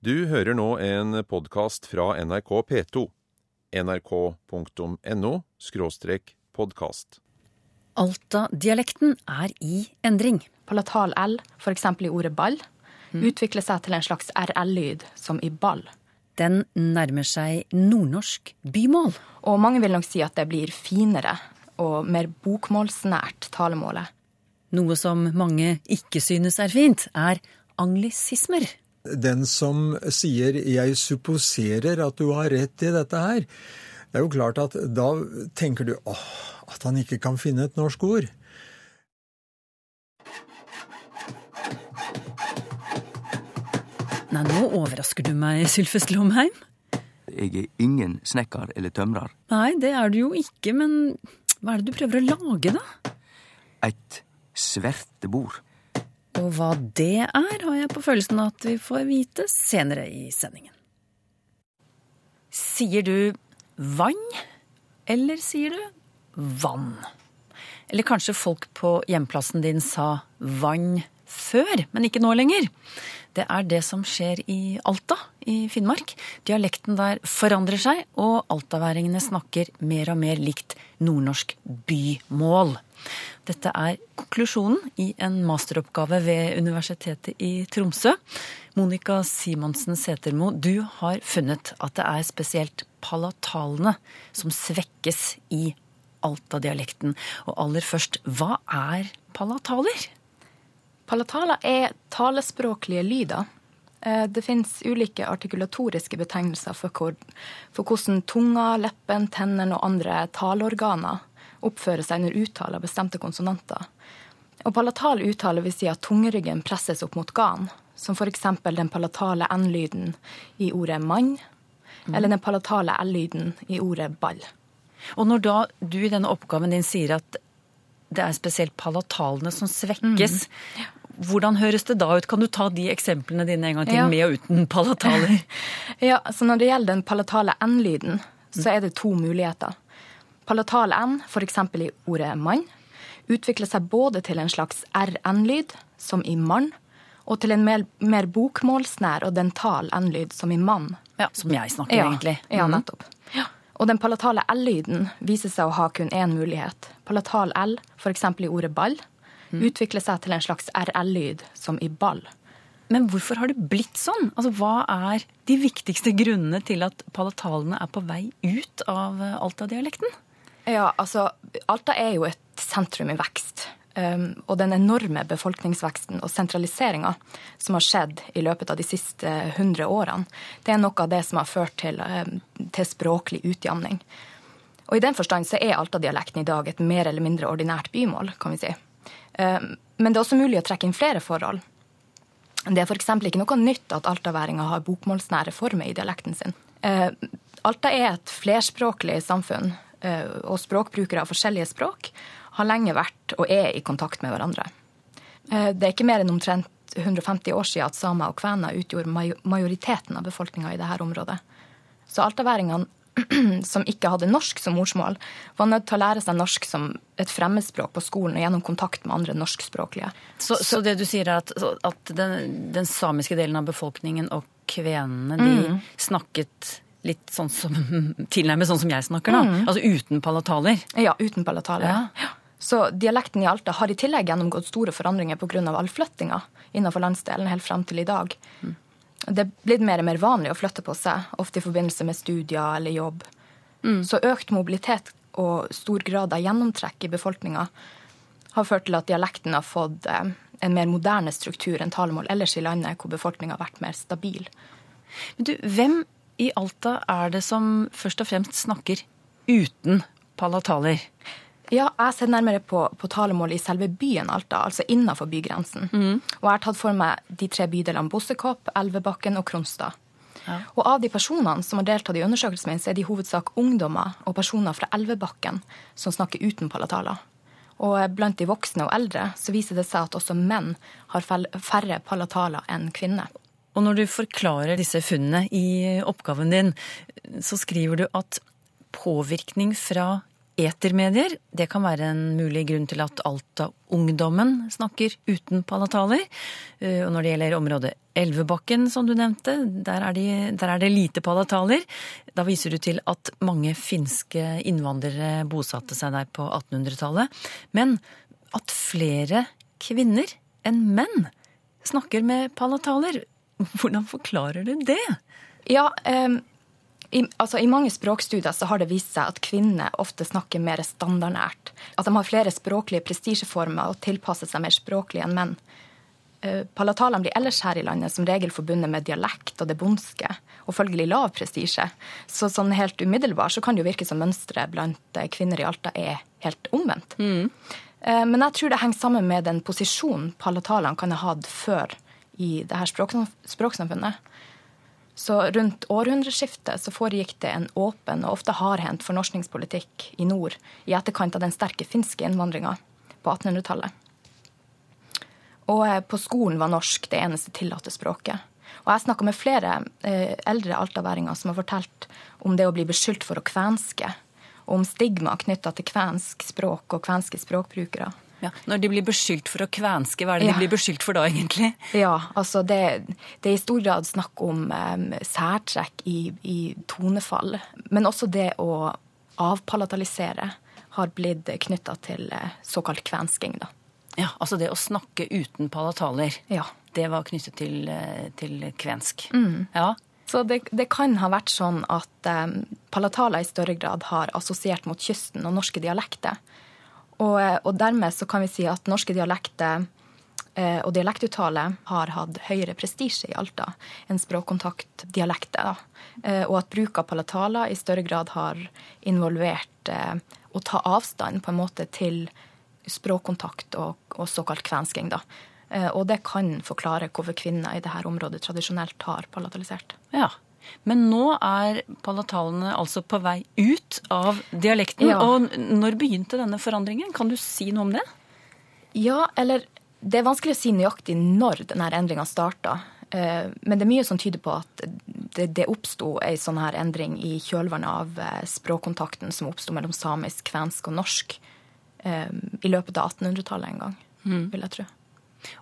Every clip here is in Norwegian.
Du hører nå en podkast fra NRK P2. nrk.no podkast. Alta-dialekten er i endring. Palatal L, f.eks. i ordet ball, utvikler seg til en slags RL-lyd, som i ball. Den nærmer seg nordnorsk bymål. Og mange vil nok si at det blir finere og mer bokmålsnært talemålet. Noe som mange ikke synes er fint, er anglisismer. Den som sier 'jeg supposerer at du har rett i dette her', det er jo klart at da tenker du åh, at han ikke kan finne et norsk ord. Nei, nå overrasker du meg, Sylfest Lomheim. Jeg er ingen snekker eller tømrer. Nei, det er du jo ikke, men hva er det du prøver å lage, da? Et svertebord. Og hva det er, har jeg på følelsen at vi får vite senere i sendingen. Sier du vann, eller sier du vann? Eller kanskje folk på hjemplassen din sa vann før, men ikke nå lenger. Det er det som skjer i Alta i Finnmark. Dialekten der forandrer seg, og altaværingene snakker mer og mer likt nordnorsk bymål. Dette er konklusjonen i en masteroppgave ved Universitetet i Tromsø. Monica Simonsen Setermo, du har funnet at det er spesielt palatalene som svekkes i Alta-dialekten. Og aller først, hva er palataler? Palataler er talespråklige lyder. Eh, Det finnes ulike artikulatoriske betegnelser for, hvor, for hvordan tunga, leppen, tennene og andre taleorganer oppfører seg når uttaler bestemte konsonanter. Og palatal uttale vil si at tungeryggen presses opp mot gan, som f.eks. den palatale n-lyden i ordet mann, eller den palatale l-lyden i ordet ball. Og når da du i denne oppgaven din sier at det er spesielt palatalene som svekkes, hvordan høres det da ut? Kan du ta de eksemplene dine en gang til, Ja. med og uten palataler? Ja, så Når det gjelder den palatale n-lyden, så er det to muligheter. Palatal n, f.eks. i ordet mann, utvikler seg både til en slags rn-lyd, som i mann, og til en mer, mer bokmålsnær og dental n-lyd, som i mann. Ja, som jeg snakker, Ja, egentlig. ja nettopp. nettopp. Og den palatale l-lyden viser seg å ha kun én mulighet. Palatal l, f.eks. i ordet ball, Mhm. utvikler seg til en slags rl-lyd, som i ball. Men hvorfor har det blitt sånn? Altså, Hva er de viktigste grunnene til at palatalene er på vei ut av eh, Alta-dialekten? Ja, altså, Alta er jo et sentrum i vekst. Um, og den enorme befolkningsveksten og sentraliseringa som har skjedd i løpet av de siste 100 årene, det er noe av det som har ført til, um, til språklig utjamning. Og i den forstand så er Alta-dialekten i dag et mer eller mindre ordinært bymål, kan vi si. Um, men det er også mulig å trekke inn flere forhold. Det er f.eks. ikke noe nytt at altaværinger har bokmålsnære former i dialekten sin. Eh, Alta er et flerspråklig samfunn, eh, og språkbrukere av forskjellige språk har lenge vært og er i kontakt med hverandre. Eh, det er ikke mer enn omtrent 150 år siden at samer og kvener utgjorde majoriteten av befolkninga i dette området. Så altaværingene som ikke hadde norsk som morsmål, var nødt til å lære seg norsk som et fremmedspråk på skolen og gjennom kontakt med andre norskspråklige. Så, så det du sier er at, at den, den samiske delen av befolkningen og kvenene, de snakket litt sånn som Tilnærmet sånn som jeg snakker, da. Altså uten palataler. Ja, uten palataler. Ja. Ja. Så dialekten i Alta har i tillegg gjennomgått store forandringer pga. all flyttinga innenfor landsdelen helt frem til i dag. Det er blitt mer og mer vanlig å flytte på seg, ofte i forbindelse med studier eller jobb. Så økt mobilitet og stor grad av gjennomtrekk i befolkninga har ført til at dialekten har fått eh, en mer moderne struktur enn talemål ellers i landet, hvor befolkninga har vært mer stabil. Men du, hvem i Alta er det som først og fremst snakker uten palataler? Ja, jeg ser nærmere på, på talemålet i selve byen Alta, altså innenfor bygrensen. Og jeg har tatt for meg de tre bydelene Bossekopp, Elvebakken og Kronstad. Og av de personene som har deltatt i undersøkelsen min, så er det i hovedsak ungdommer og personer fra Elvebakken som snakker uten palataler. Og blant de voksne og eldre så viser det seg at også menn har færre palataler enn kvinner. Og når du forklarer disse funnene i oppgaven din, så skriver du at påvirkning fra etermedier. Det kan være en mulig grunn til at Alta-ungdommen snakker uten palataler. Eh, Og når det gjelder området Elvebakken, som du nevnte, der er, de, der er det lite palataler. Da viser du til at mange finske innvandrere bosatte seg der på 1800-tallet. Men at flere kvinner enn menn snakker med palataler. Hvordan forklarer du det? Ja, em, i, altså I mange språkstudier så har det vist seg at kvinner ofte snakker mer standardnært. At de har flere språklige prestisjeformer og tilpasser seg mer språklig enn menn. Eh, Palatalene blir ellers her i landet som regel forbundet med dialekt og det bondske, og følgelig lav prestisje. Så sånn helt umiddelbart så kan det jo virke som mønsteret blant eh, kvinner i Alta er helt omvendt. Mm. Men jeg tror det henger sammen med den posisjonen palatalene kan ha hatt før i det her språk, språksamfunnet. Så rundt århundreskiftet så foregikk det en åpen og ofte hardhendt fornorskningspolitikk i nord i etterkant av den sterke finske innvandringa på 1800-tallet. Og eh, på skolen var norsk det eneste tillatte språket. Og jeg snakka med flere eh, eldre altaværinger som har fortalt om det å bli beskyldt for å kvenske, og om stigma knytta til kvensk språk og kvenske språkbrukere. Ja, når de blir beskyldt for å kvenske, hva er det Ja. de blir beskyldt for da, egentlig? Ja, altså det, det er i stor grad snakk om um, særtrekk i, i tonefall. Men også det å avpalatalisere har blitt knytta til eh, såkalt kvensking, da. Ja, altså det å snakke uten palataler. Ja. Det var knyttet til, eh, til kvensk. Ja. Så det, det kan ha vært sånn at um, palataler i større grad har assosiert mot kysten og norske dialekter. Og, eh, og dermed så kan vi si at norske dialekter eh, og dialektuttale har hatt høyere prestisje i Alta enn språkkontaktdialekter. Eh, og at bruk av palataler i større grad har involvert å ta avstand på en måte til språkkontakt og, og såkalt kvensking. da. Og det kan forklare hvorfor kvinner i dette området tradisjonelt har palatalisert. ja. Men nå er palatalene altså på vei ut av dialekten. Ja. Og når begynte denne forandringen? Kan du si noe om det? Ja, eller det er vanskelig å si nøyaktig når denne endringa starta. Eh, Men det er mye som tyder på at det, det oppsto ei sånn her endring i kjølvannet av eh, språkkontakten som oppsto mellom samisk, kvensk og norsk eh, i løpet av 1800-tallet en gang, vil jeg tro.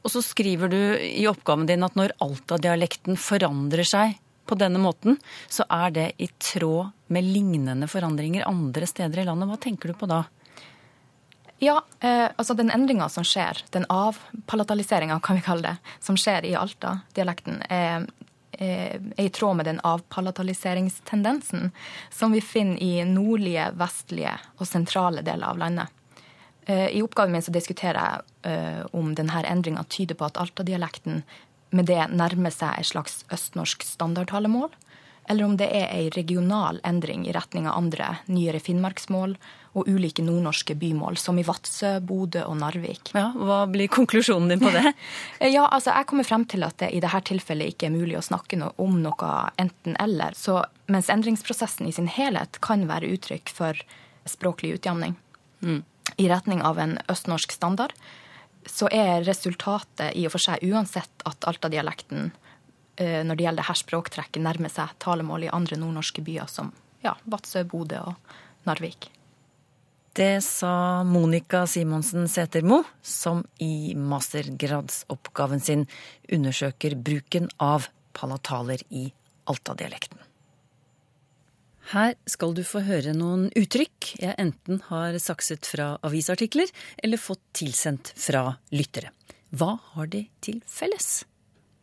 Og så skriver du i oppgaven din at når Alta-dialekten forandrer seg på denne måten, så er det i tråd med lignende forandringer andre steder i landet. Hva tenker du på da? Ja, eh, altså den endringa som skjer, den avpalataliseringa kan vi kalle det, som skjer i Alta-dialekten, er, er er i tråd med den avpalataliseringstendensen som vi finner i nordlige, vestlige og sentrale deler av landet. Eh, I oppgaven min så diskuterer jeg eh, om denne endringa tyder på at Alta-dialekten med det nærmer seg et slags østnorsk standardtalemål, eller om det er ei regional endring i retning av andre, nyere finnmarksmål og ulike nordnorske bymål, som i Vadsø, Bodø og Narvik. Ja, Hva blir konklusjonen din på det? Ja, altså Jeg kommer frem til at det i dette tilfellet ikke er mulig å snakke no om noe enten-eller. Så mens endringsprosessen i sin helhet kan være uttrykk for språklig utjamning i retning av en østnorsk standard, så er resultatet i og for seg uansett at Alta-dialekten eh, når det gjelder dette språktrekket, nærmer seg talemål i andre nordnorske byer som ja, Vadsø, Bodø og Narvik. Det sa Monica Simonsen Setermo, som i mastergradsoppgaven sin undersøker bruken av palataler i Alta-dialekten. Her skal du få høre noen uttrykk jeg enten har sakset fra avisartikler eller fått tilsendt fra lyttere. Hva har de til felles?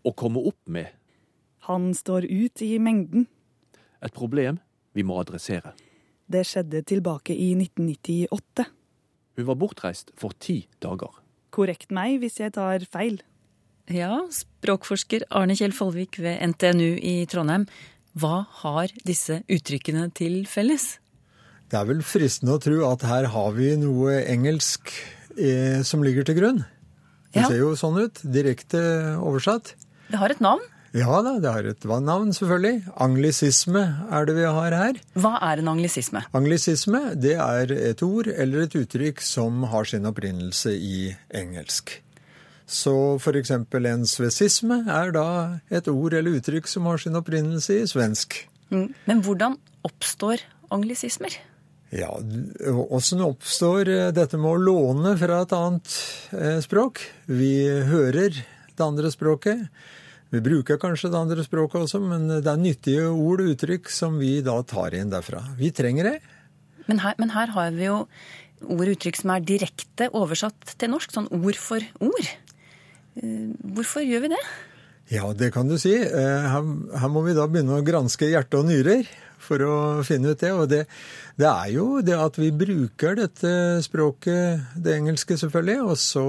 Å komme opp med Han står ut i mengden. et problem vi må adressere. Det skjedde tilbake i 1998. Hun var bortreist for ti dager. Korrekt meg hvis jeg tar feil. Ja, språkforsker Arne Kjell Follvik ved NTNU i Trondheim. Hva har disse uttrykkene til felles? Det er vel fristende å tro at her har vi noe engelsk eh, som ligger til grunn. Det Ja. ser jo sånn ut, direkte oversatt. Det har et navn. Ja da, det har et navn, selvfølgelig. Anglisisme er det vi har her. Hva er en anglisisme? Anglisisme det er et ord eller et uttrykk som har sin opprinnelse i engelsk. Så eksempel en svesisme er da et ord eller uttrykk som har sin opprinnelse i svensk. Men hvordan oppstår anglisismer? Ja, åssen oppstår eh, dette med å låne fra et annet eh, språk? Vi hører det andre språket. Vi bruker kanskje det andre språket også, men det er nyttige ord og uttrykk som vi da tar inn derfra. Vi trenger det. Men her, men her har vi jo ord og uttrykk som er direkte oversatt til norsk, sånn ord for ord. Eh, hvorfor gjør vi det? Ja, det kan du si. Her, her må vi da begynne å granske hjerte og nyrer for å finne ut det. Og det, det, er jo det at vi bruker dette språket, det engelske selvfølgelig, og så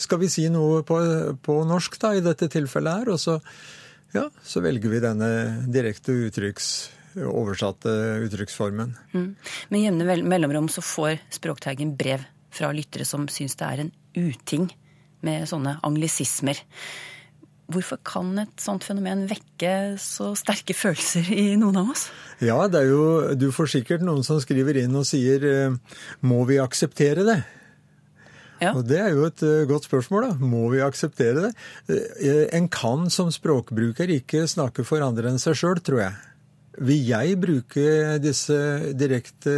skal vi si noe på, på norsk da, i dette tilfellet her, og så, ja, så velger vi denne direkte uttrykks oversatte uttrykksformen. Mm. Med jevne mellomrom så får Språkteigen brev fra lyttere som syns det er en uting med sånne anglisismer. Hvorfor kan et sånt fenomen vekke så sterke følelser i noen av oss? Ja, det er jo, du får sikkert noen som skriver inn og sier eh, må vi akseptere det? Ja. Og Det er jo et eh, godt spørsmål. da. Må vi akseptere det? Eh, en kan som språkbruker ikke snakke for andre enn seg sjøl, tror jeg. Vil jeg bruke disse direkte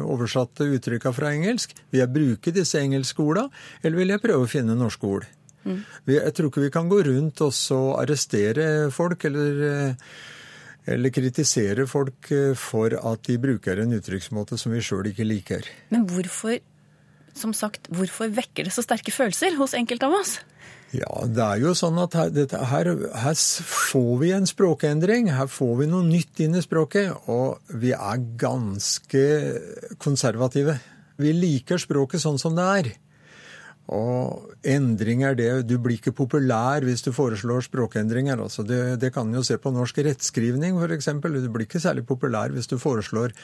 oversatte uttrykka fra engelsk? Vil jeg bruke disse engelske orda, eller vil jeg prøve å finne norske ord? Mm. Jeg tror ikke vi kan gå rundt og så arrestere folk eller, eh, eller kritisere folk eh, for at de bruker en uttrykksmåte som vi sjøl ikke liker. Men hvorfor, som sagt, hvorfor vekker det så sterke følelser hos enkelte av oss? Ja, det er jo sånn at her, dette, her, her, får vi en språkendring. Her får vi noe nytt inn i språket. Og vi er ganske konservative. Vi liker språket sånn som det er. Og endring er det Du blir ikke populær hvis du foreslår språkendringer. Altså det, det kan jo se på norsk rettskrivning, f.eks. Du blir ikke særlig populær hvis du foreslår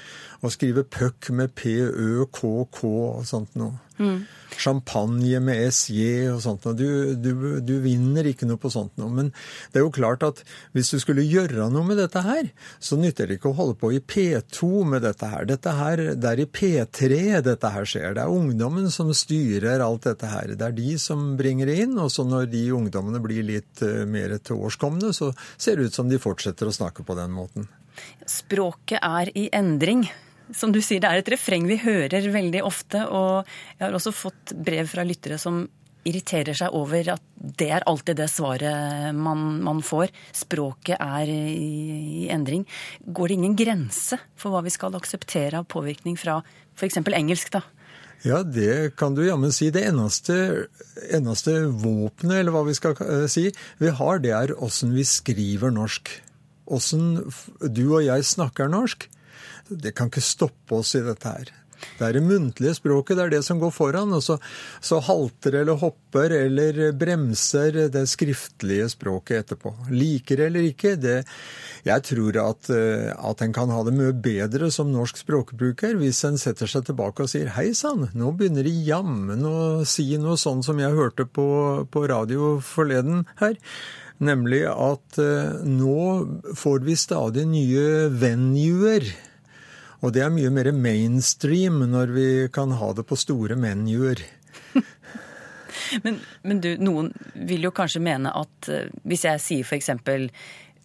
å skrive puck med p-ø-k-k og sånt noe. Mm. Champagne med SJ og sånt. Du, du, du, vinner ikke noe på sånt noe. Men det er jo klart at hvis du skulle gjøre noe med dette her, så nytter det ikke å holde på i P2 med dette her. Dette her, Det er i P3 dette her skjer. Det er ungdommen som styrer alt dette her. Det er de som bringer det inn. Og så når de ungdommene blir litt uh, mer tilårskomne, så ser det ut som de fortsetter å snakke på den måten. Språket er i endring som du sier, det er et refreng vi hører veldig ofte. Og jeg har også fått brev fra lyttere som irriterer seg over at det er alltid det svaret man, man får. Språket er i, i, endring. Går det ingen grense for hva vi skal akseptere av påvirkning fra f.eks. engelsk, da? Ja, det kan du jammen si. Det eneste, eneste våpenet, eller hva vi skal eh, si, vi har, det er åssen vi skriver norsk. Åssen du og jeg snakker norsk det kan ikke stoppe oss i dette her. Det er det muntlige språket, det er det som går foran. Og så, så halter eller hopper eller bremser det skriftlige språket etterpå. Liker eller ikke, det Jeg tror at, eh, at en kan ha det mye bedre som norsk språkbruker hvis en setter seg tilbake og sier hei sann, nå begynner de jammen å si noe sånn som jeg hørte på, på radio forleden her. Nemlig at eh, nå får vi stadig nye venuer og det er mye mer mainstream når vi kan ha det på store menuer. men, men, du, noen vil jo kanskje mene at uh, hvis jeg sier f.eks.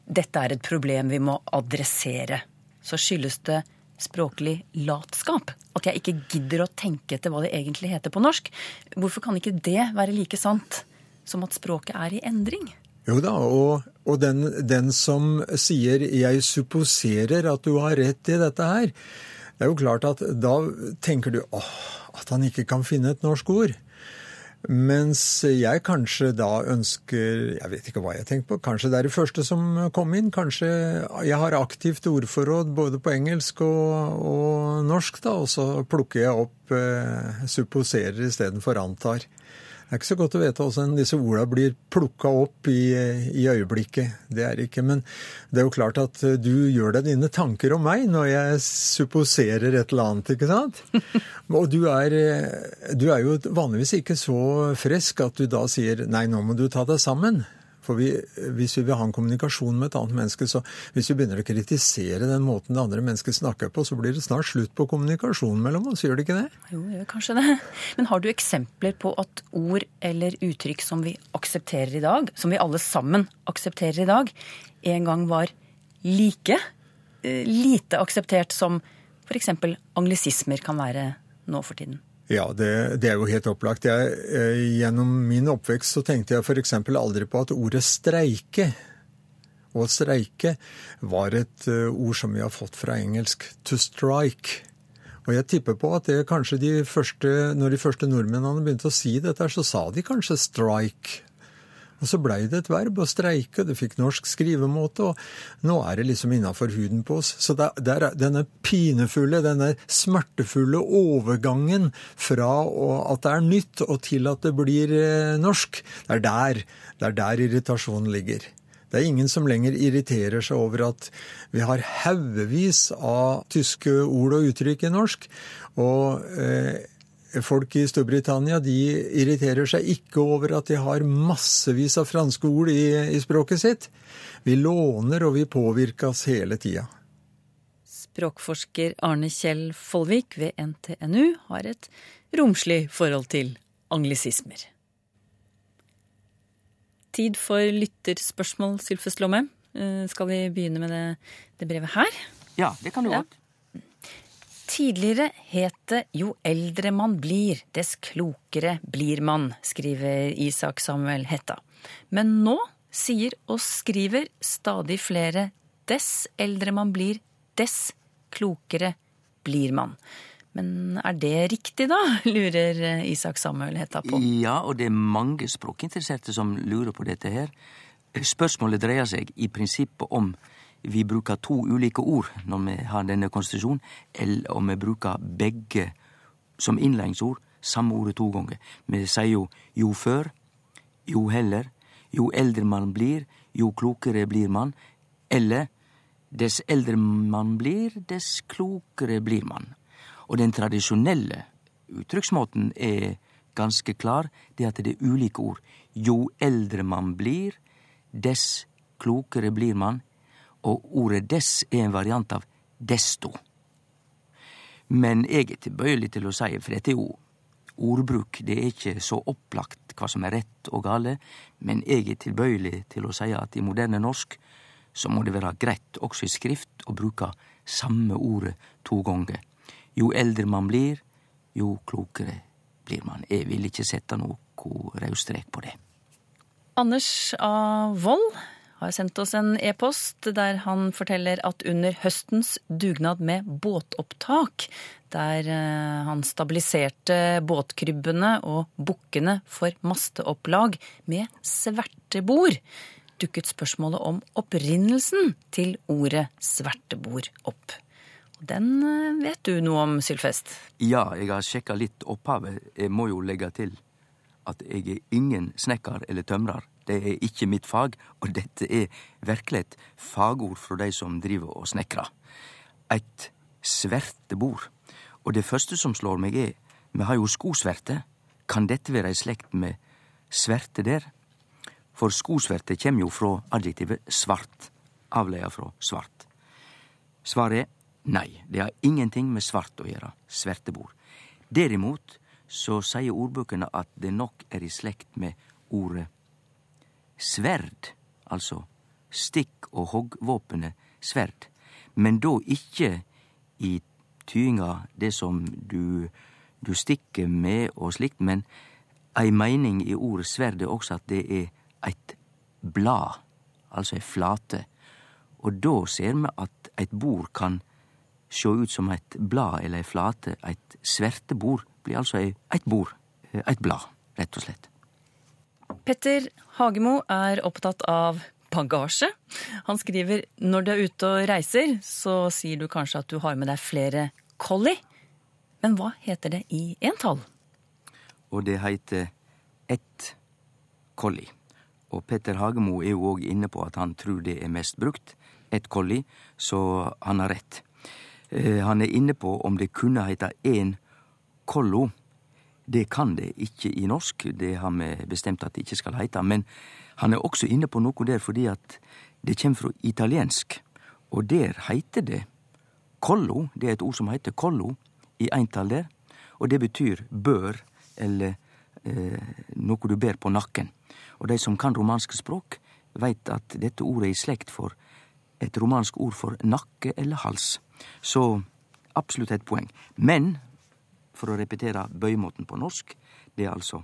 dette er et problem vi må adressere, så skyldes det språklig latskap. At jeg ikke gidder å tenke etter hva det egentlig heter på norsk. Hvorfor kan ikke det være like sant som at språket er i endring? Jo da, og, og den, den, som sier 'jeg supposerer at du har rett i dette her', det er jo klart at da tenker du åh, at han ikke kan finne et norsk ord. Mens jeg kanskje da ønsker Jeg vet ikke hva jeg tenker på. Kanskje det er det første som kom inn. Kanskje jeg har aktivt ordforråd både på engelsk og, og norsk, da, og så plukker jeg opp eh, supposerer istedenfor antar. Det er ikke så godt å vite hvordan disse orda blir plukka opp i, i, øyeblikket. Det er ikke. Men det er jo klart at du gjør deg dine tanker om meg når jeg supposerer et eller annet, ikke sant? Og du er, du er jo vanligvis ikke så frisk at du da sier nei, nå må du ta deg sammen. For vi, hvis vi vil ha en kommunikasjon med et annet menneske, så hvis vi begynner å kritisere den måten det andre mennesket snakker på, så blir det snart slutt på kommunikasjonen mellom oss, gjør det ikke det? Jo, gjør kanskje det. Men har du eksempler på at ord eller uttrykk som vi aksepterer i dag, som vi alle sammen aksepterer i dag, en gang var like eh, lite akseptert som f.eks. anglisismer kan være nå for tiden? Ja, det, det, er jo helt opplagt. Jeg, eh, gjennom min oppvekst så tenkte jeg f.eks. aldri på at ordet streike og streike var et uh, ord som vi har fått fra engelsk to strike. Og jeg tipper på at det kanskje de første, når de første nordmennene begynte å si dette, så sa de kanskje strike. Og så blei det et verb å streike, det fikk norsk skrivemåte, og nå er det liksom innafor huden på oss. Så det, det er denne pinefulle, denne smertefulle overgangen fra at det er nytt og til at det blir eh, norsk, det er der, det er der irritasjonen ligger. Det er ingen som lenger irriterer seg over at vi har haugevis av tyske ord og uttrykk i norsk. Og eh, folk i Storbritannia de irriterer seg ikke over at de har massevis av franske ord i, i språket sitt. Vi låner og vi påvirkes hele tida. Språkforsker Arne Kjell Follvik ved NTNU har et romslig forhold til anglisismer. Tid for lytterspørsmål, Sylfes Lomme. Eh, skal vi begynne med det, det brevet her? Ja, det kan du godt. Ja. Tidligere het det 'jo eldre man blir, dess klokere blir man', skriver Isak Samuel Hetta. Men nå sier og skriver stadig flere 'dess eldre man blir, dess klokere blir man'. Men er det riktig, da? lurer Isak Samuel Hetta på. Ja, og det er mange språkinteresserte som lurer på dette her. Spørsmålet dreier seg i prinsippet om vi bruker to ulike ord når vi har denne konstitusjonen, eller om vi bruker begge som innledningsord, samme ordet to ganger. Vi sier jo jo før, jo heller, jo eldre man blir, jo klokere blir man, eller dess eldre man blir, dess klokere blir man. Og den tradisjonelle uttrykksmåten er ganske klar, det at det er ulike ord. Jo eldre man blir, dess klokere blir man, og ordet dess er en variant av desto. Men jeg er tilbøyelig til å si, for dette er jo ordbruk, det er ikke så opplagt hva som er rett og gale, men jeg er tilbøyelig til å si at i moderne norsk så må det være greit også i skrift å bruke samme ordet to ganger. Jo eldre man blir, jo klokere blir man. Jeg vil ikke sette noe raus strek på det. Anders A. Wold har sendt oss en e-post der han forteller at under høstens dugnad med båtopptak, der eh, han stabiliserte båtkrybbene og bukkene for masteopplag med svertebord, dukket spørsmålet om opprinnelsen til ordet svertebord opp. Den eh, vet du noe om, Sylfest? Ja, jeg har sjekka litt opphavet. Jeg må jo legge til at jeg er ingen snekker eller tømrer. Det er ikke mitt fag, og dette er virkelig et fagord fra de som driver og snekrer. Et svertebord. Og det første som slår meg er, vi har jo skosverte. Kan dette være i slekt med sverte der? For skosverte kommer jo fra adjektivet svart, avleia fra svart. Svaret er Nei, det har ingenting med svart å gjøre, svertebord. Derimot så sier ordbøkene at det nok er i slekt med ordet sverd, altså stikk- og hoggvåpenet sverd, men da ikke i tyinga det som du, du stikker med og slikt, men ei meining i ordet sverd er også at det er eit blad, altså ei flate, og da ser me at eit bord kan sjå ut som eit blad eller ei flate. Eit svertebord blir altså eit bord, eit blad, rett og slett. Petter Hagemo er opptatt av bagasje. Han skriver når du er ute og reiser, så sier du kanskje at du har med deg flere collie. Men hva heter det i entall? Og det heter ett collie. Og Petter Hagemo er jo òg inne på at han tror det er mest brukt, ett collie, så han har rett. Eh, han er inne på om det kunne heita én kollo. Det kan det ikke i norsk, det har vi bestemt at det ikke skal heite. Men han er også inne på noe der fordi at det kjem fra italiensk, og der heiter det kollo. Det er et ord som heiter kollo i eintal der, og det betyr bør, eller eh, noe du ber på nakken. Og de som kan romanske språk, veit at dette ordet er i slekt for et romansk ord for nakke eller hals. Så absolutt et poeng. Men, for å repetere bøymåten på norsk, det er altså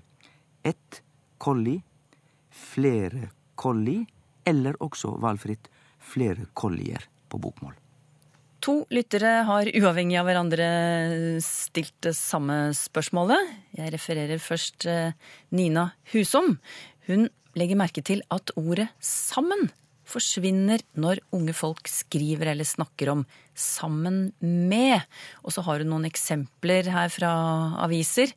ett kolli, flere kolli, eller også valgfritt flere kollier på bokmål. To lyttere har uavhengig av hverandre stilt det samme spørsmålet. Jeg refererer først eh, Nina Husom. Hun legger merke til at ordet 'sammen' forsvinner når unge folk skriver eller snakker om 'sammen med'. Og så har hun noen eksempler her fra aviser.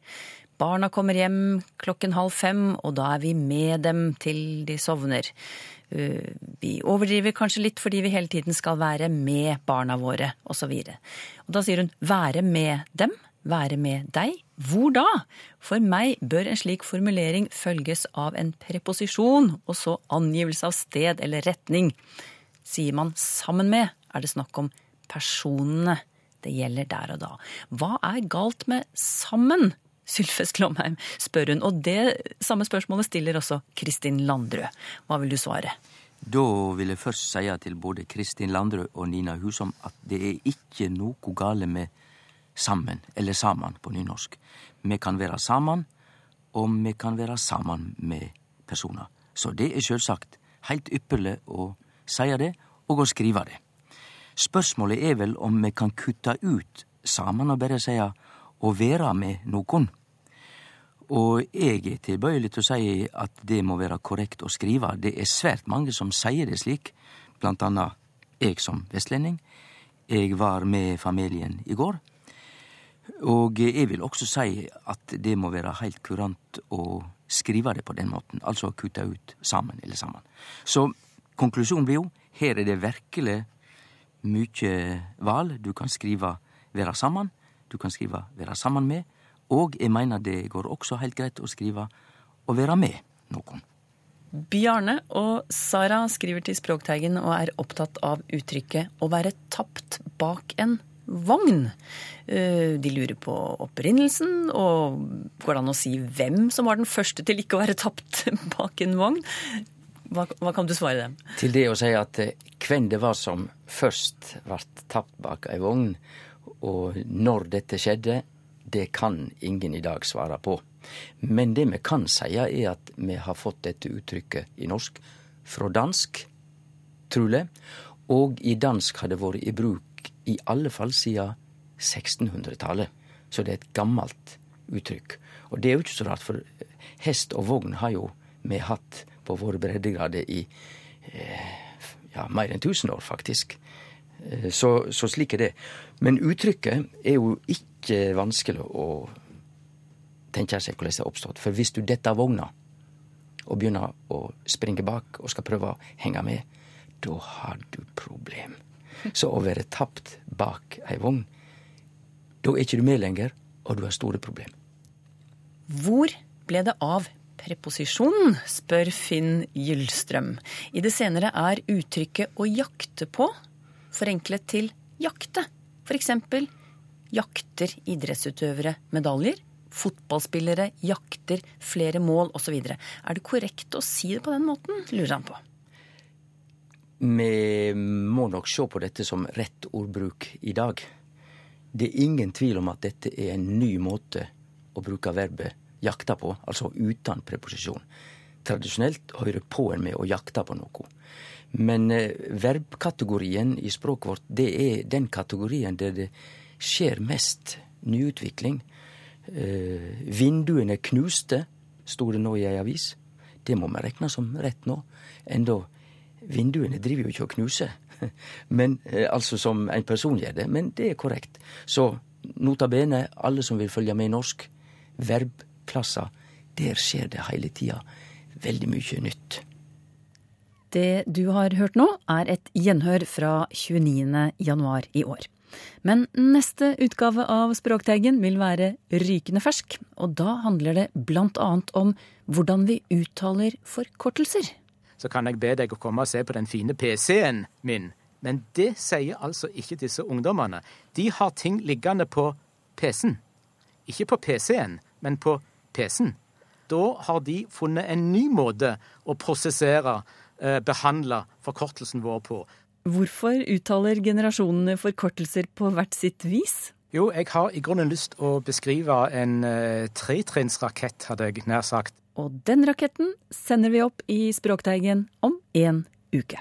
Barna kommer hjem klokken halv fem, og da er vi med dem til de sovner. Uh, vi overdriver kanskje litt fordi vi hele tiden skal være med barna våre, osv. Og da sier hun 'være med dem', 'være med deg'. Hvor da? For meg bør en slik formulering følges av en preposisjon, og så angivelse av sted eller retning. Sier man 'sammen med', er det snakk om personene det gjelder der og da. Hva er galt med 'sammen'? Sylfest Klomheim, spør hun. Og det samme spørsmålet stiller også Kristin Landrød. Hva vil du svare? Da vil jeg først si til både Kristin Landrød og Nina Husom at det er ikke noe gale med sammen, eller saman på nynorsk. Vi kan være saman, og vi kan være saman med personer. Så det er sjølvsagt heilt ypperlig å seie det, og å skrive det. Spørsmålet er vel om vi kan kutta ut saman og bare seie å være med nokon. Og eg er tilbøyelig til å si at det må være korrekt å skrive. Det er svært mange som sier det slik, blant annet eg som vestlending. Eg var med familien i går. Og jeg vil også si at det må være heilt kurant å skrive det på den måten, altså kutte ut sammen eller sammen. Så konklusjonen blir jo her er det virkelig mykje val. Du kan skrive 'være sammen', du kan skrive 'være sammen med, og jeg mener det går også helt greit å skrive å være med noen. Bjarne og Sara skriver til Språkteigen og er opptatt av uttrykket 'å være tapt bak en vogn'. Eh, de lurer på opprinnelsen, og går det an å si hvem som var den første til ikke å være tapt bak en vogn? Hva, hva kan du svare dem? Til det å si at eh, hvem det var som først ble tapt bak ei vogn, og når dette skjedde, det kan ingen i dag svare på. Men det vi kan seie, er at vi har fått dette uttrykket i norsk fra dansk, truleg. Og i dansk har det vært i bruk i alle fall siden 1600-tallet. Så det er et gammelt uttrykk. Og det er jo ikke så rart, for hest og vogn har jo vi hatt på våre breddegrader i eh, ja, mer enn 1000 år, faktisk. Eh, så, så, slik er det. Men uttrykket er jo ikke vanskelig å tenke seg hvordan det har oppstått. For hvis du detter av vogna og begynner å springe bak og skal prøve å henge med, da har du problem. Så å være tapt bak ei vogn, da er ikke du med lenger, og du har store problemer. Hvor ble det av preposisjonen, spør Finn Gyllstrøm. I det senere er uttrykket å jakte på forenklet til jakte. Eksempel jakter idrettsutøvere medaljer. Fotballspillere jakter flere mål osv. Er det korrekt å si det på den måten, lurer han på. Vi må nok se på dette som rett ordbruk i dag. Det er ingen tvil om at dette er en ny måte å bruke verbet jakta på, altså uten preposisjon. Tradisjonelt hører på en med å jakte på noe. Men eh, verbkategorien i språket vårt, det er den kategorien der det skjer mest nyutvikling. Eh, vinduene knuste, sto det nå i ei avis. Det må vi rekne som rett nå. Enda vinduene driver jo ikke og knuser. Men, eh, altså som en person gjør det. Men det er korrekt. Så nota bene, alle som vil følge med i norsk, verbklasser, der skjer det hele tida veldig mye nytt. Det du har hørt nå, er et gjenhør fra 29. januar i år. Men neste utgave av Språkteigen vil være rykende fersk, og da handler det annet om hvordan vi uttaler forkortelser så kan jeg be deg å komme og se på den fine PC-en min. Men det sier altså ikke disse ungdommene. De har ting liggende på PC-en. Ikke på PC-en, men på PC-en. Da har de funnet en ny måte å prosessere, eh, behandle forkortelsen vår på. Hvorfor uttaler generasjonene forkortelser på hvert sitt vis? Jo, jeg har i grunnen lyst å beskrive en eh, tretrinnsrakett, hadde jeg nær sagt. Og den raketten sender vi opp i Språkteigen om en uke.